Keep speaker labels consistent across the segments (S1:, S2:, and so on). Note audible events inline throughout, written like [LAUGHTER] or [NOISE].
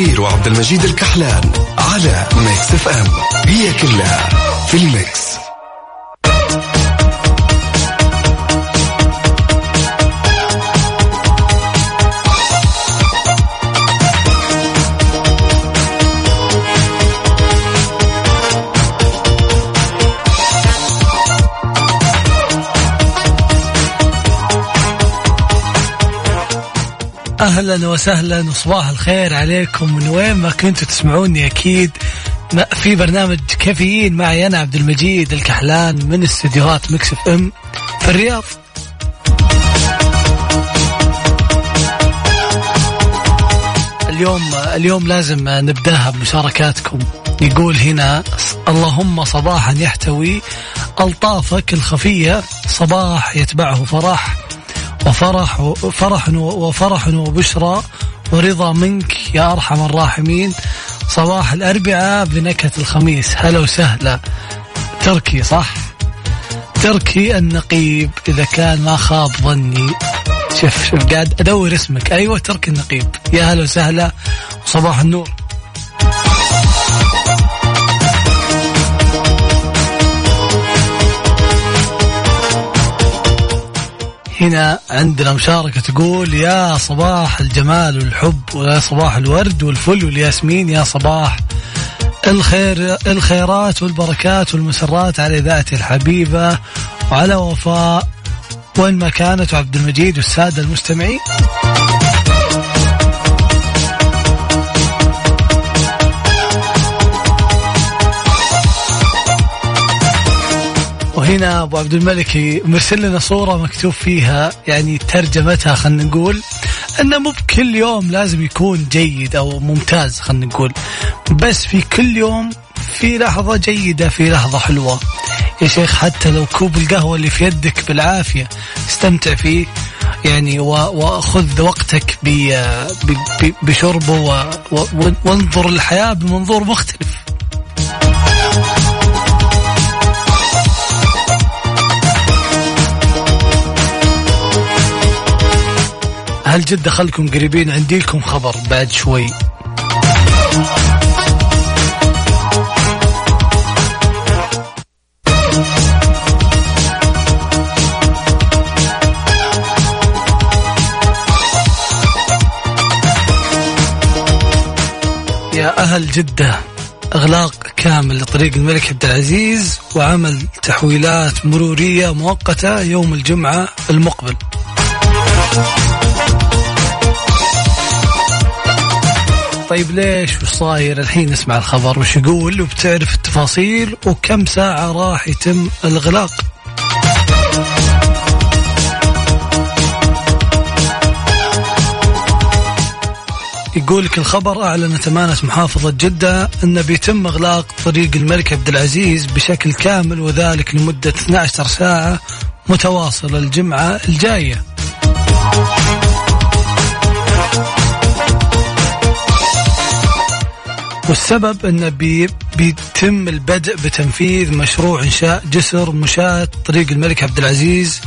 S1: وفاء باوزير وعبد المجيد الكحلان على Mix FM. هي كلها في ال
S2: Mix. أهلا وسهلا وصباح الخير عليكم. من وين ما كنتوا تسمعوني أكيد في برنامج كافيين معي أنا عبد المجيد الكحلان من استديوهات Mix FM في الرياض. اليوم اليوم لازم نبدأها بمشاركاتكم. يقول هنا اللهم صباحا يحتوي ألطافك الخفية صباح يتبعه فرح وفرح وفرح وفرح وبشرى ورضا منك يا أرحم الراحمين. صباح الأربعاء بنكهة الخميس. هلا وسهلا. تركي صح؟ تركي النقيب إذا كان ما خاب ظني. شوف شوف قاعد أدور اسمك. أيوه تركي النقيب. يا هلا وسهلا. وصباح النور. هنا عندنا مشاركة تقول يا صباح الجمال والحب ويا صباح الورد والفل والياسمين يا صباح الخير الخيرات والبركات والمسرات على ذاتي الحبيبة وعلى وفاء وين ما كانت وعبد المجيد والسادة المستمعين. وهنا أبو عبد الملك مرسل لنا صورة مكتوب فيها يعني ترجمتها خلينا نقول إنه مو بكل يوم لازم يكون جيد أو ممتاز خلينا نقول. بس في كل يوم في لحظة جيدة في لحظة حلوة. يا شيخ حتى لو كوب القهوة اللي في يدك بالعافية استمتع فيه يعني وخذ وقتك بشربه وانظر الحياة بمنظور مختلف. هل جدة خلكم قريبين؟ عندي لكم خبر بعد شوي. يا أهل جدة إغلاق كامل لطريق الملك عبد العزيز وعمل تحويلات مرورية مؤقتة يوم الجمعة المقبل. طيب ليش وش صاير؟ الحين نسمع الخبر وش يقول؟ وبتعرف التفاصيل وكم ساعة راح يتم الإغلاق؟ يقول لك الخبر أعلنت أمانة محافظة جدة أن بيتم إغلاق طريق الملك عبد العزيز بشكل كامل وذلك لمدة 12 ساعة متواصلة الجمعة الجاية. والسبب انه بي بيتم البدء بتنفيذ مشروع إنشاء جسر مشاة طريق الملك عبد العزيز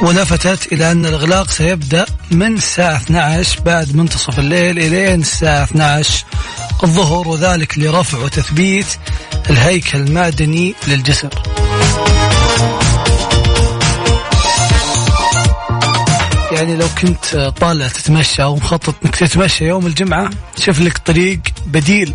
S2: ولفتت إلى أن الإغلاق سيبدأ من الساعة 12 بعد منتصف الليل إلين الساعة 12 الظهر وذلك لرفع وتثبيت الهيكل المعدني للجسر. يعني لو كنت طالع تتمشى أو مخطط إنك تتمشى يوم الجمعة شوف لك طريق بديل.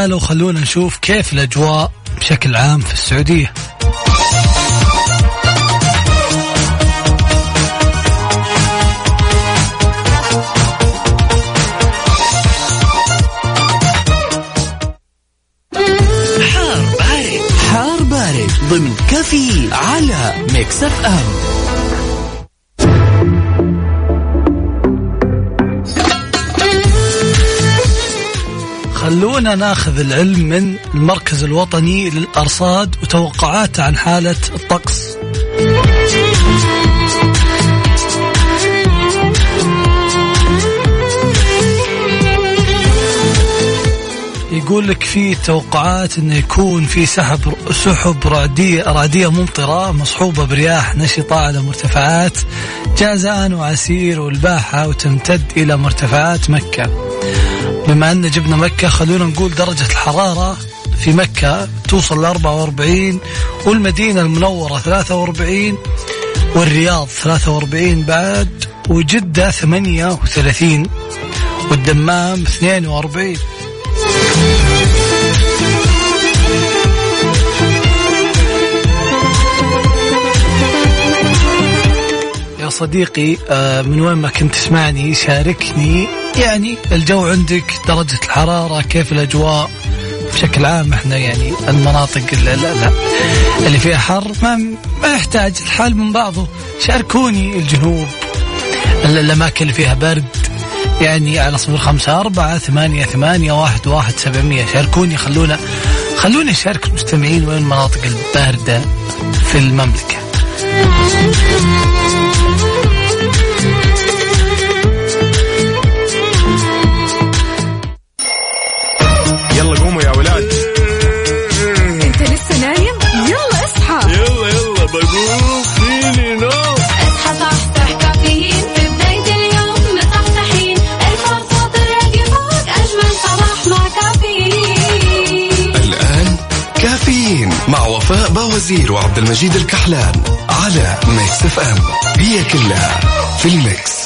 S2: تعالوا خلونا نشوف كيف الأجواء بشكل عام في السعودية.
S1: حار بارد. حار بارد ضمن كافيين على Mix FM.
S2: خلونا ناخذ العلم من المركز الوطني للأرصاد وتوقعاته عن حالة الطقس يقول لك في توقعات إنه يكون في سحب سحب رعديه رعديه ممطرة مصحوبة برياح نشطة على مرتفعات جازان وعسير والباحة وتمتد إلى مرتفعات مكة. بما أن جبنا مكة خلونا نقول درجة الحرارة في مكة توصل ل 44 والمدينة المنورة 43 والرياض 43 بعد وجدة 38 والدمام 42 يا صديقي آه، من وين ما كنت تسمعني شاركني يعني الجو عندك درجة الحرارة كيف الأجواء؟ بشكل عام إحنا يعني المناطق اللي, لا لا اللي فيها حر ما ما يحتاج الحال من بعضه. شاركوني الجنوب الأماكن اللي فيها برد. يعني على صفر خمسة أربعة ثمانية ثمانية واحد واحد سبعمية. شاركوني خلونا خلوني أشارك المستمعين وين المناطق الباردة في المملكة.
S1: باوزير وعبد المجيد الكحلان على Mix FM هي كلها في ال
S2: Mix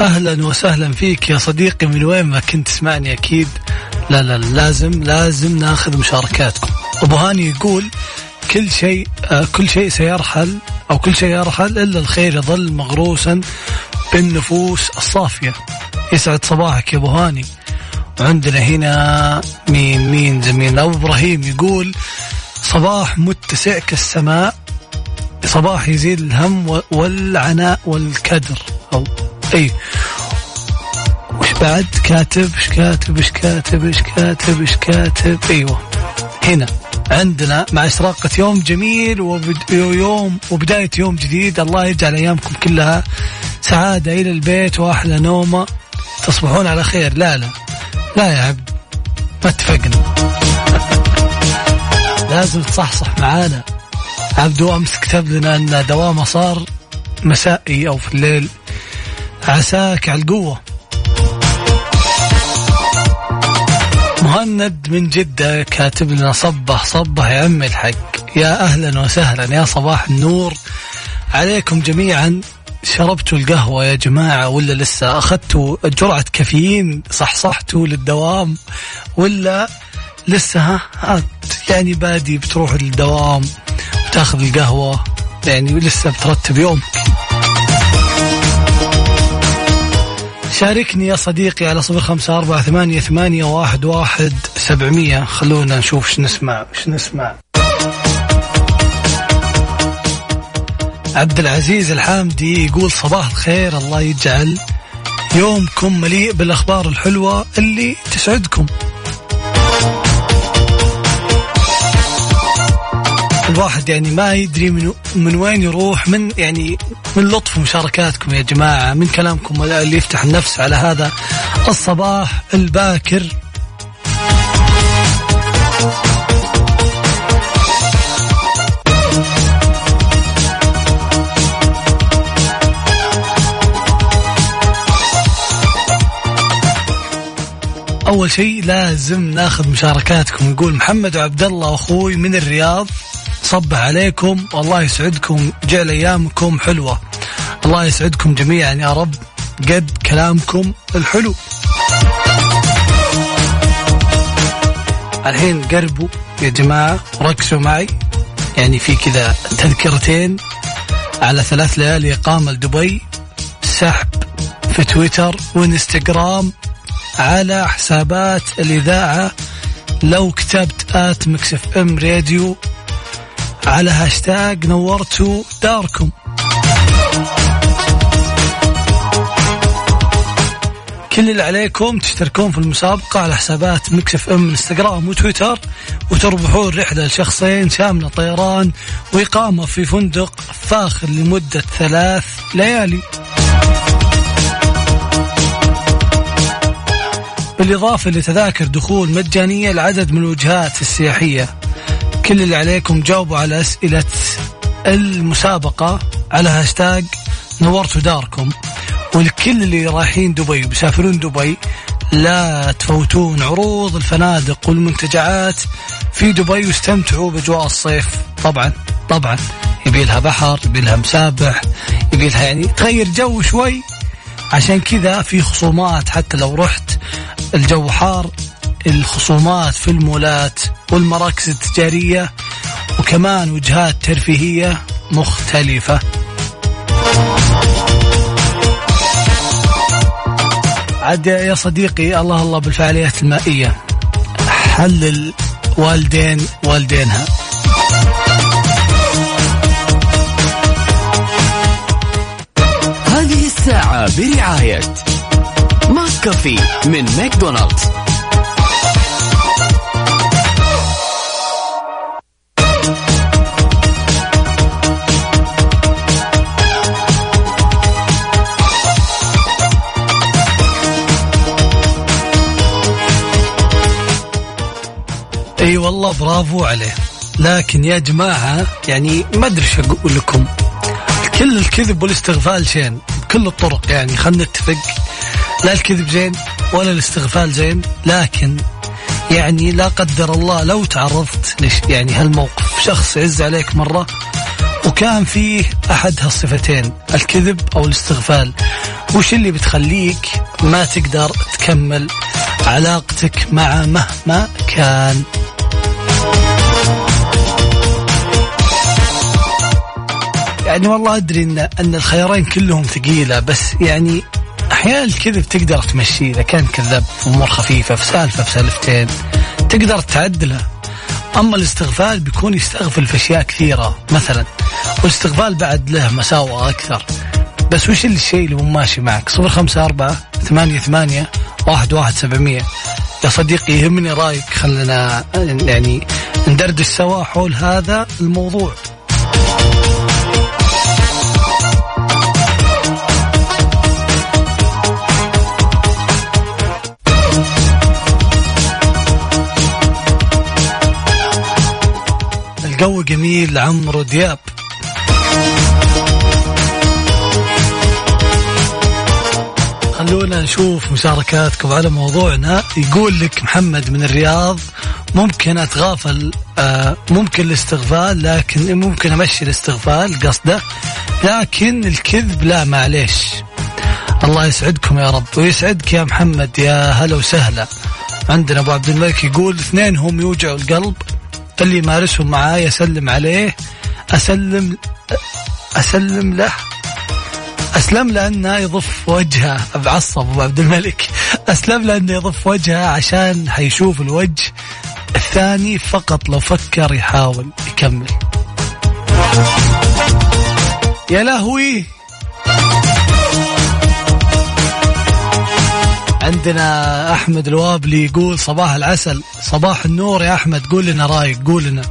S2: أهلا وسهلا فيك يا صديقي من وين ما كنت تسمعني أكيد. لا لا لازم لازم ناخذ مشاركاتكم. ابو هاني يقول كل شيء آه كل شيء سيرحل أو كل شيء يرحل إلا الخير يظل مغروسا بالنفوس الصافية. يسعد صباحك يا ابو هاني وعندنا هنا مين مين زميلنا أبو إبراهيم يقول صباح متسع كالسماء صباح يزيد الهم والعناء والكدر. أو أي. وش بعد؟ كاتب إيش كاتب إيش كاتب إيش كاتب إيش كاتب؟ أيوه. هنا. عندنا مع اشراقة يوم جميل وبد... يوم وبداية يوم جديد. الله يجعل أيامكم كلها سعادة إلى البيت وأحلى نومة. تصبحون على خير. لا لا. لا يا عبد. ما اتفقنا. لازم تصحصح معانا. عبدو أمس كتب لنا أن دوامه صار مسائي أو في الليل. عساك على القوة. مهند من جدة كاتب لنا صبح صبح يا عم الحق يا أهلا وسهلا يا صباح النور. عليكم جميعا. شربتوا القهوة يا جماعة ولا لسه؟ أخذتوا جرعة كافيين؟ صحصحتوا للدوام ولا لسه؟ ها, ها يعني بادي بتروح للدوام وتاخذ القهوة يعني لسه بترتب يومك شاركني يا صديقي على صفر خمسة أربعة ثمانية, ثمانية واحد, واحد سبعمية. خلونا نشوف إيش نسمع. إيش نسمع. عبد العزيز الحامدي يقول صباح الخير الله يجعل يومكم مليء بالأخبار الحلوة اللي تسعدكم. الواحد يعني ما يدري من من وين يروح من يعني من لطف مشاركاتكم يا جماعة من كلامكم اللي يفتح النفس على هذا الصباح الباكر. أول شيء لازم ناخذ مشاركاتكم يقول محمد وعبد الله أخوي من الرياض. صبح عليكم. والله يسعدكم. جعل أيامكم حلوة. الله يسعدكم جميعا يا رب. قد كلامكم الحلو. الحين قربوا يا جماعة ركزوا معي. يعني في كذا تذكرتين. على ثلاث ليالي اقامه لدبي. سحب في تويتر وإنستغرام على حسابات الإذاعة. لو كتبت at Mix FM Radio على هاشتاج نورتوا داركم. كل اللي عليكم تشتركون في المسابقة على حسابات Mix FM انستغرام وتويتر وتربحون رحلة لشخصين شاملة طيران وإقامة في فندق فاخر لمدة ثلاث ليالي. بالإضافة لتذاكر دخول مجانية لعدد من الوجهات السياحية. كل اللي عليكم جاوبوا على أسئلة المسابقة على هاشتاج نورتوا داركم. والكل اللي رايحين دبي وبيسافرون دبي لا تفوتون عروض الفنادق والمنتجعات في دبي واستمتعوا بأجواء الصيف. طبعا طبعا. يبي لها بحر يبي لها مسابح يبي لها يعني تغير جو شوي. عشان كذا في خصومات حتى لو رحت الجو حار الخصومات في المولات والمراكز التجارية وكمان وجهات ترفيهية مختلفة. عاد يا صديقي الله الله بالفعاليات المائية. حلل والدين والدينها.
S3: هذه الساعة برعاية McCafé من ماكدونالدز.
S2: والله برافو عليه. لكن يا جماعة يعني ما أدري إيش أقول لكم. كل الكذب والاستغفال شين بكل الطرق يعني خلينا نتفق. لا الكذب زين ولا الاستغفال زين لكن يعني لا قدر الله لو تعرضت يعني هالموقف شخص يعز عليك مرة وكان فيه أحد هالصفتين الكذب أو الاستغفال. وش اللي بتخليك ما تقدر تكمل علاقتك مع مهما كان؟ يعني والله أدري ان إن الخيارين كلهم ثقيلة بس يعني أحيانا الكذب تقدر تمشيه إذا كان كذاب أمور خفيفة في سالفة في سالفتين تقدر تعدله أما الاستغفال بيكون يستغفل في أشياء كثيرة مثلا والاستغفال بعد له مساوئ أكثر. بس وش الشيء اللي مو ماشي معك؟ صفر خمسة أربعة ثمانية ثمانية واحد واحد سبعمية. يا صديقي يهمني رأيك خلنا يعني ندردش سوا حول هذا الموضوع. الجو جميل عمرو دياب. خلونا نشوف مشاركاتكم على موضوعنا. يقول لك محمد من الرياض ممكن أتغافل آه ممكن الاستغفال لكن ممكن أمشي الاستغفال قصده. لكن الكذب لا معليش. الله يسعدكم يا رب ويسعدك يا محمد يا هلا وسهلا. عندنا أبو عبد الملك يقول اثنين هم يوجعوا القلب. اللي يمارسهم معاي أسلم عليه. أسلم أسلم له. أسلم له انه يضف وجهه بعصب أبو عبد الملك. أسلم له انه يضف وجهه عشان حيشوف الوجه. الثاني فقط لو فكر يحاول يكمل. يا لهوي! عندنا أحمد الوابلي يقول صباح العسل صباح النور يا أحمد قول لنا رأيك قول لنا.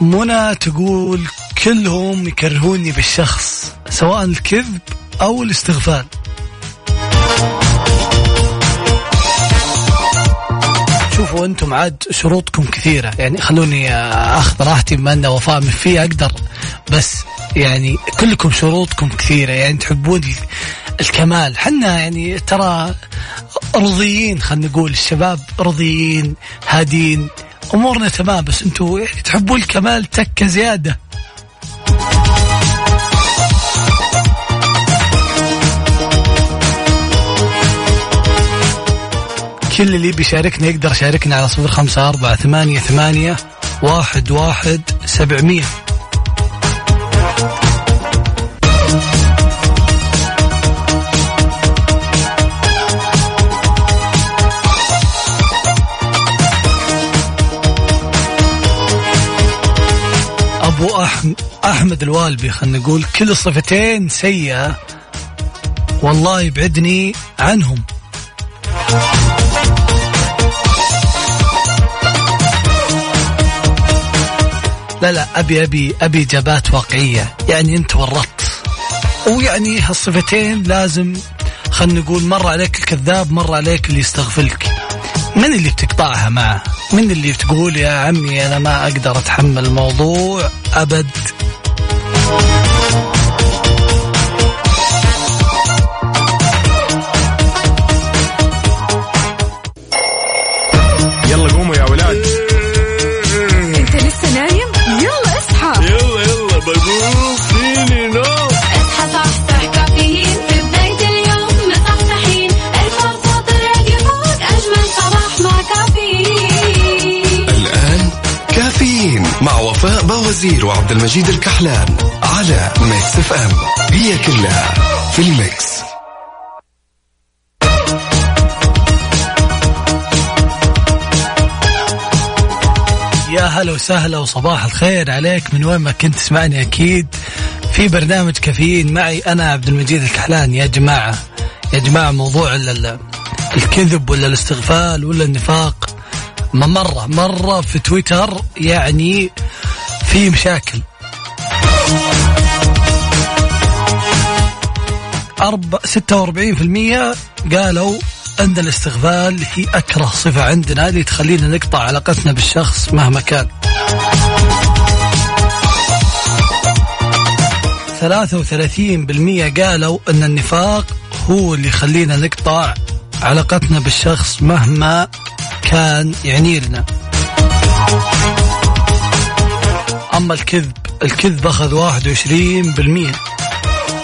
S2: منى تقول كلهم يكرهوني بالشخص سواء الكذب أو الاستغفال شوفوا أنتم عاد شروطكم كثيرة. يعني خلوني أخذ راحتي بما أن وفاء من فيه أقدر بس يعني كلكم شروطكم كثيرة. يعني تحبون الكمال. حنا يعني ترى رضيين خلينا نقول الشباب رضيين هادين. أمورنا تمام بس أنتم يعني تحبون الكمال تكة زيادة. كل اللي بيشاركنا يقدر يشاركنا على صفر خمسة أربعة ثمانية ثمانية واحد واحد سبعمية. أبو أحمد الوالبي خلنا نقول كل الصفتين سيئة والله يبعدني عنهم. لا لا أبي أبي أبي اجابات واقعية. يعني أنت ورطت. ويعني هالصفتين لازم خلينا نقول مر عليك الكذاب مر عليك اللي يستغفلك. من اللي بتقطعها معه من اللي بتقول يا عمي أنا ما أقدر أتحمل الموضوع
S1: أبد؟ وفاء باوزير وعبد المجيد الكحلان على Mix FM هي كلها في ال Mix
S2: يا هلا وسهلا وصباح الخير عليك. من وين ما كنت تسمعني أكيد. في برنامج كافيين معي أنا عبد المجيد الكحلان. يا جماعة يا جماعة موضوع ال- ال- الكذب ولا الاستغفال ولا النفاق. ما مرة مرة في تويتر يعني في مشاكل. في المية قالوا أن الاستغفال هي أكره صفة عندنا اللي تخلينا نقطع علاقتنا بالشخص مهما كان. ثلاثة وثلاثين بالمية قالوا أن النفاق هو اللي يخلينا نقطع علاقتنا بالشخص مهما كان يعني لنا. أما الكذب الكذب وعشرين بالمية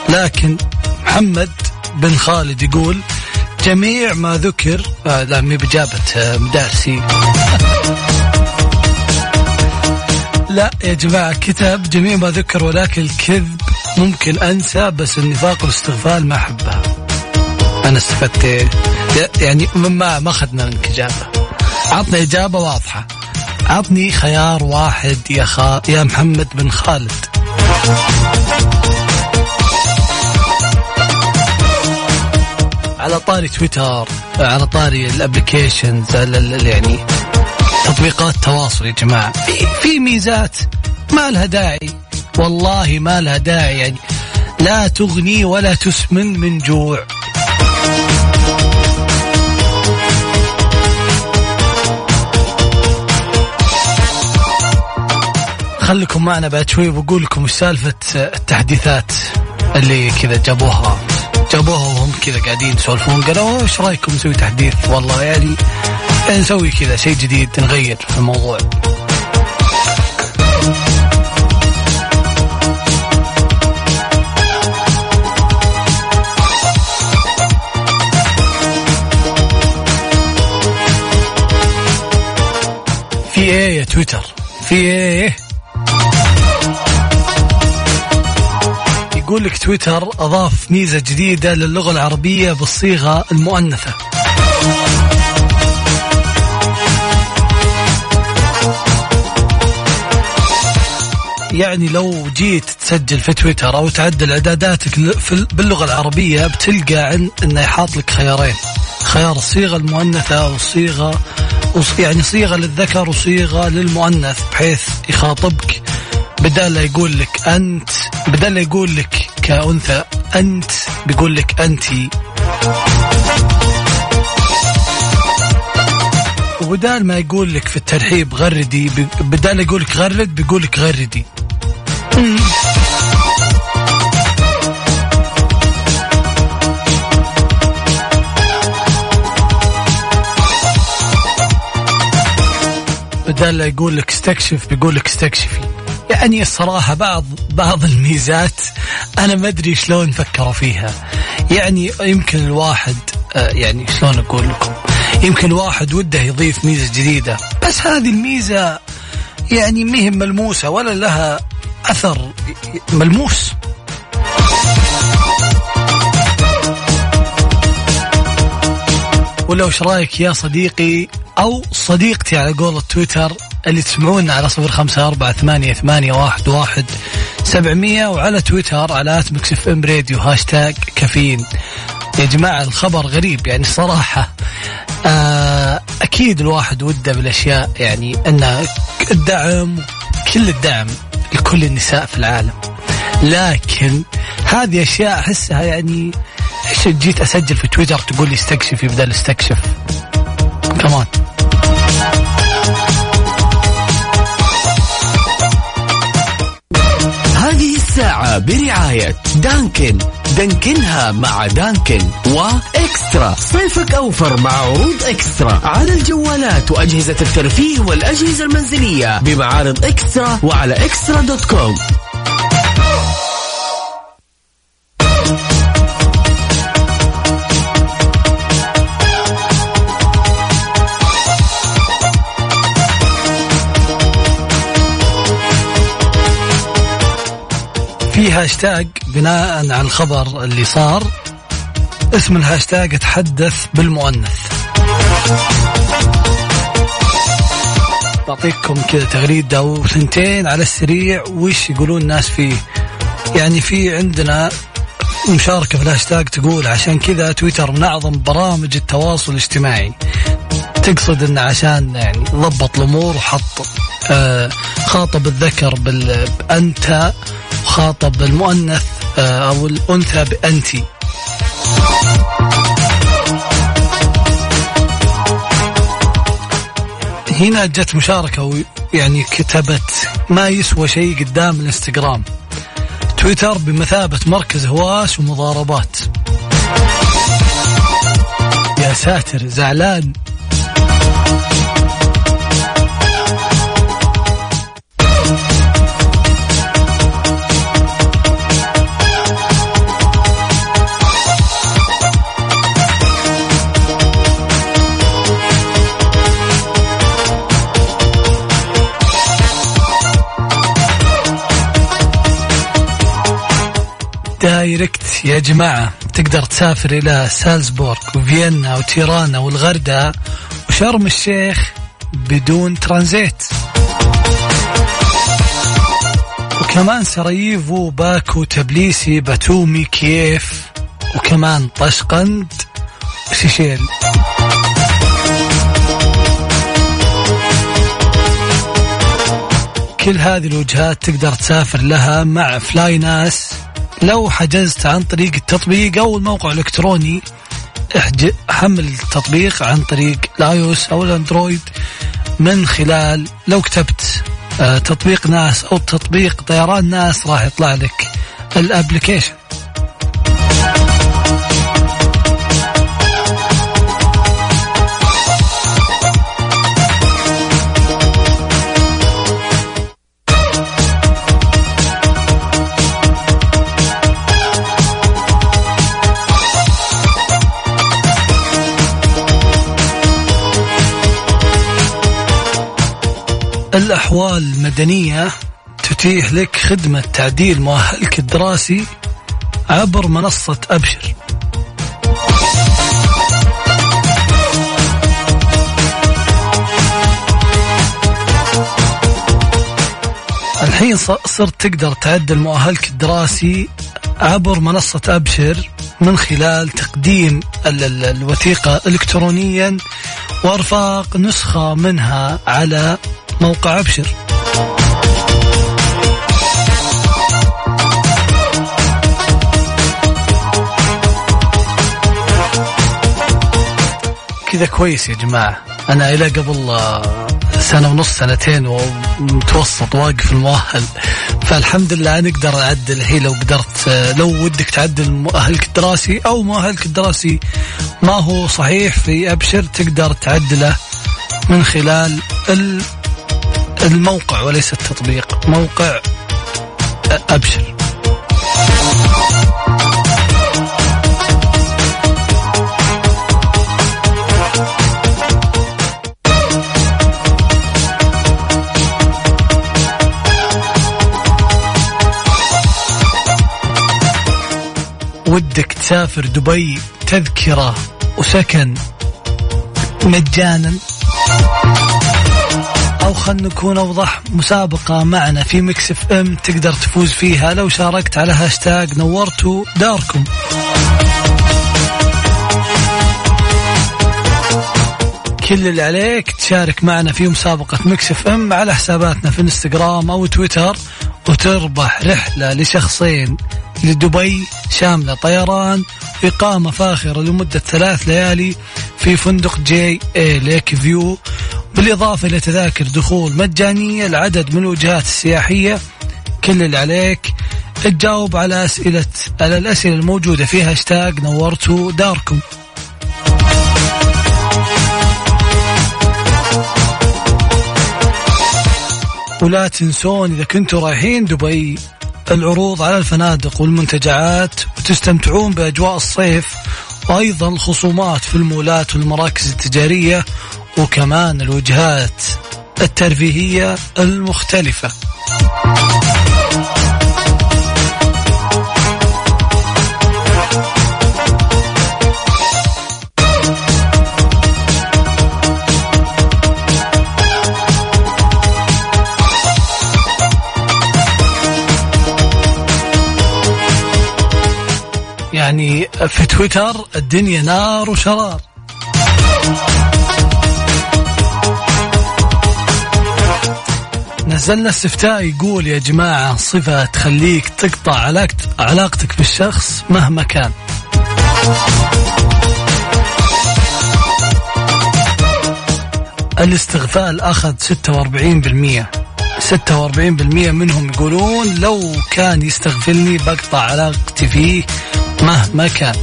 S2: لكن محمد بن خالد يقول جميع ما ذكر آه لا مي بجابة آه مدارسي [LAUGHS] لا يا جماعة كتب جميع ما ذكر ولكن الكذب ممكن أنسى بس النفاق والاستغفال ما أحبها أنا استفدت؟ يعني ما ما أخذنا منك إجابة. عطنا إجابة واضحة. عطني خيار واحد يا خا يا محمد بن خالد. على طاري تويتر على طاري الابلكيشنز يعني تطبيقات التواصل يا جماعة. في في ميزات ما لها داعي. والله ما لها داعي يعني لا تغني ولا تسمن من جوع. خليكم معنا بعد شوي بقول لكم وش سالفه التحديثات اللي كذا جابوها. جابوها وهم كذا قاعدين يسولفون. قالوا إيش رأيكم نسوي تحديث؟ والله يعني نسوي كذا شيء جديد نغير في الموضوع. في إيه يا تويتر؟ في إيه؟ يقول لك تويتر أضاف ميزة جديدة للغة العربية بالصيغة المؤنثة. يعني لو جيت تسجل في تويتر أو تعدل إعداداتك باللغة العربية بتلقى عن إنه يحاط لك خيارين. خيار الصيغة المؤنثة والصيغة يعني صيغة للذكر وصيغة للمؤنث بحيث يخاطبك بدال لا يقول لك أنت بدال لا يقول لك كأنثى أنت بيقول لك أنتي. وبدال ما يقول لك في الترحيب غردي بدال يقول لك غرد بيقول لك غردي. بدال لا يقول لك استكشف بيقول لك استكشفي. يعني الصراحة بعض بعض الميزات أنا ما أدري شلون فكروا فيها. يعني يمكن الواحد آه، يعني شلون أقول لكم؟ يمكن الواحد وده يضيف ميزة جديدة. بس هذه الميزة يعني مهم ملموسة ولا لها أثر ملموس. ولا وش رأيك يا صديقي أو صديقتي على قول التويتر؟ اللي تسمعونا على صفر خمسة أربعة ثمانية, ثمانية واحد, واحد. سبعمية وعلى تويتر على Mix FM Radio هاشتاج كافيين. يا جماعة الخبر غريب يعني صراحة. آه أكيد الواحد وده بالأشياء يعني أن الدعم كل الدعم لكل النساء في العالم. لكن هذه أشياء أحسها يعني إيش جيت أسجل في تويتر تقول لي استكشفي بدل استكشف كمان.
S3: برعاية Dunkin. دانكنها مع Dunkin و eXtra. صيفك أوفر مع عروض eXtra. على الجوالات وأجهزة الترفيه والأجهزة المنزلية بمعارض eXtra وعلى eXtra dot
S2: com. هاشتاج بناء على الخبر اللي صار. اسم الهاشتاج تحدث بالمؤنث. بعطيكم كذا تغريدة أو ثنتين على السريع وش يقولون الناس فيه؟ يعني في عندنا مشاركة في الهاشتاج تقول عشان كذا تويتر من أعظم برامج التواصل الاجتماعي. تقصد انه عشان يعني ضبط الأمور وحط آه خاطب الذكر بال وخاطب المؤنث آه أو الأنثى بانتي هنا جت مشاركة يعني كتبت ما يسوى شيء قدام الانستغرام. تويتر بمثابة مركز هواش ومضاربات. يا ساتر زعلان. direct يا جماعة تقدر تسافر إلى سالزبورغ وفيينا وتيرانا والغردقة وشرم الشيخ بدون ترانزيت. وكمان سراييفو باكو تبليسي باتومي كييف وكمان طشقند وسيشيل كل هذه الوجهات تقدر تسافر لها مع flynas لو حجزت عن طريق التطبيق أو الموقع الإلكتروني حمل التطبيق عن طريق ال iOS أو ال Android من خلال لو كتبت آه، تطبيق ناس أو تطبيق طيران ناس راح يطلع لك ال application الأحوال المدنية تتيح لك خدمة تعديل مؤهلك الدراسي عبر منصة أبشر. الحين صرت تقدر تعدل مؤهلك الدراسي عبر منصة أبشر من خلال تقديم ال- ال- الوثيقة إلكترونيا وإرفاق نسخة منها على موقع أبشر. كذا كويس يا جماعة. أنا إلى قبل آه، سنة ونص سنتين ومتوسط واقف المؤهل. فالحمد لله أنا أقدر أعدل هي لو قدرت آه، لو ودك تعدل مؤهلك الدراسي أو مؤهلك الدراسي. ما هو صحيح في أبشر تقدر تعدله من خلال ال- الموقع وليس التطبيق موقع أبشر. ودك تسافر دبي تذكرة وسكن مجانا. أو خلنا نكون أوضح مسابقة معنا في Mix FM تقدر تفوز فيها لو شاركت على هاشتاج نورتوا داركم. كل اللي عليك تشارك معنا في مسابقة Mix FM على حساباتنا في انستغرام أو تويتر وتربح رحلة لشخصين لدبي شاملة طيران إقامة فاخرة لمدة ثلاث ليالي في فندق JA Lake View. بالإضافة إلى تذاكر دخول مجانية لعدد من الوجهات السياحية كل اللي عليك تجاوب على أسئلة على الأسئلة الموجودة في هاشتاج نورتوا داركم. ولا تنسون إذا كنتوا رايحين دبي العروض على الفنادق والمنتجعات وتستمتعون بأجواء الصيف وأيضا الخصومات في المولات والمراكز التجارية وكمان الوجهات الترفيهية المختلفة. يعني في تويتر الدنيا نار وشرار. نزلنا استفتاء يقول يا جماعة صفة تخليك تقطع علاقت- علاقتك بالشخص مهما كان. الاستغفال أخذ 46% 46% منهم يقولون لو كان يستغفلني بقطع علاقتي فيه مهما كان.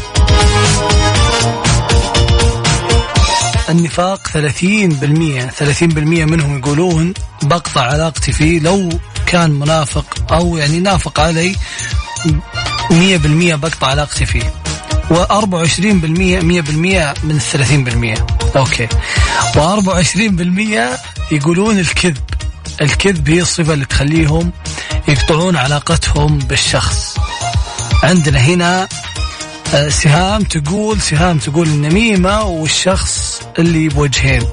S2: النفاق 30% 30% منهم يقولون بقطع علاقتي فيه لو كان منافق أو يعني نافق علي 100% بقطع علاقتي فيه. و24% 100% من ال 30% أوكي. و24% يقولون الكذب. الكذب هي الصفة اللي تخليهم يقطعون علاقتهم بالشخص. عندنا هنا سهام تقول سهام تقول النميمة والشخص اللي بوجهين.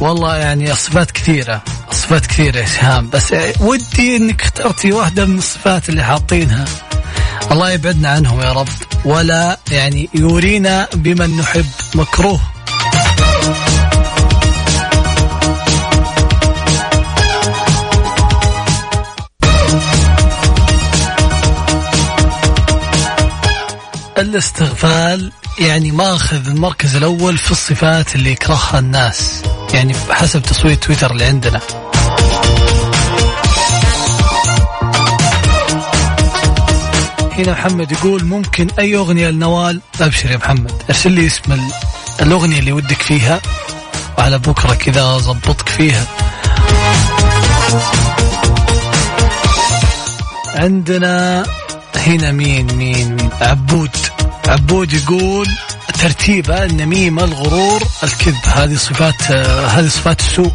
S2: والله يعني الصفات كثيرة الصفات كثيرة يا سهام. بس آه، ودي إنك اخترتي واحدة من الصفات اللي حاطينها. الله يبعدنا عنهم يا رب. ولا يعني يورينا بمن نحب مكروه. الاستغفال يعني ماخذ المركز الأول في الصفات اللي يكرهها الناس يعني حسب تصويت تويتر اللي عندنا. هنا محمد يقول ممكن أي أغنية لنوال؟ أبشر يا محمد. أرسل لي اسم ال- الأغنية اللي ودك فيها وعلى بكرة كذا اضبطك فيها. عندنا هنا مين؟ مين؟ مين؟ عبود. عبود يقول ترتيبه النميمة الغرور الكذب. هذه صفات هذه صفات السوء.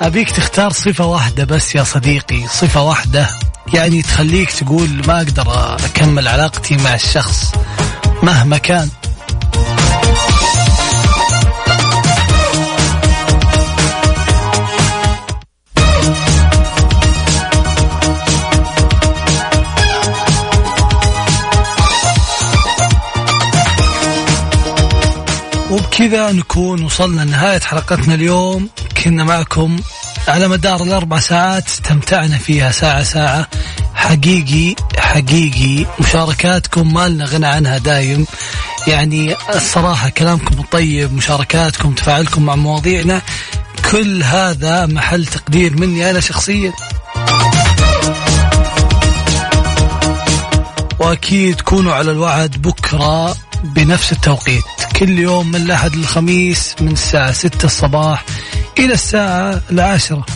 S2: أبيك تختار صفة واحدة بس يا صديقي. صفة واحدة يعني تخليك تقول ما أقدر أكمل علاقتي مع الشخص مهما كان. وبكذا نكون وصلنا لنهاية حلقتنا اليوم. كنا معكم على مدار الأربع ساعات استمتعنا فيها ساعة ساعة. حقيقي حقيقي مشاركاتكم ما لنا غنى عنها دايم. يعني الصراحة كلامكم الطيب مشاركاتكم تفاعلكم مع مواضيعنا. كل هذا محل تقدير مني أنا شخصيا. وأكيد كونوا على الوعد بكرة بنفس التوقيت. كل يوم من الأحد للخميس من الساعة 6 الصباح إلى الساعة العاشرة.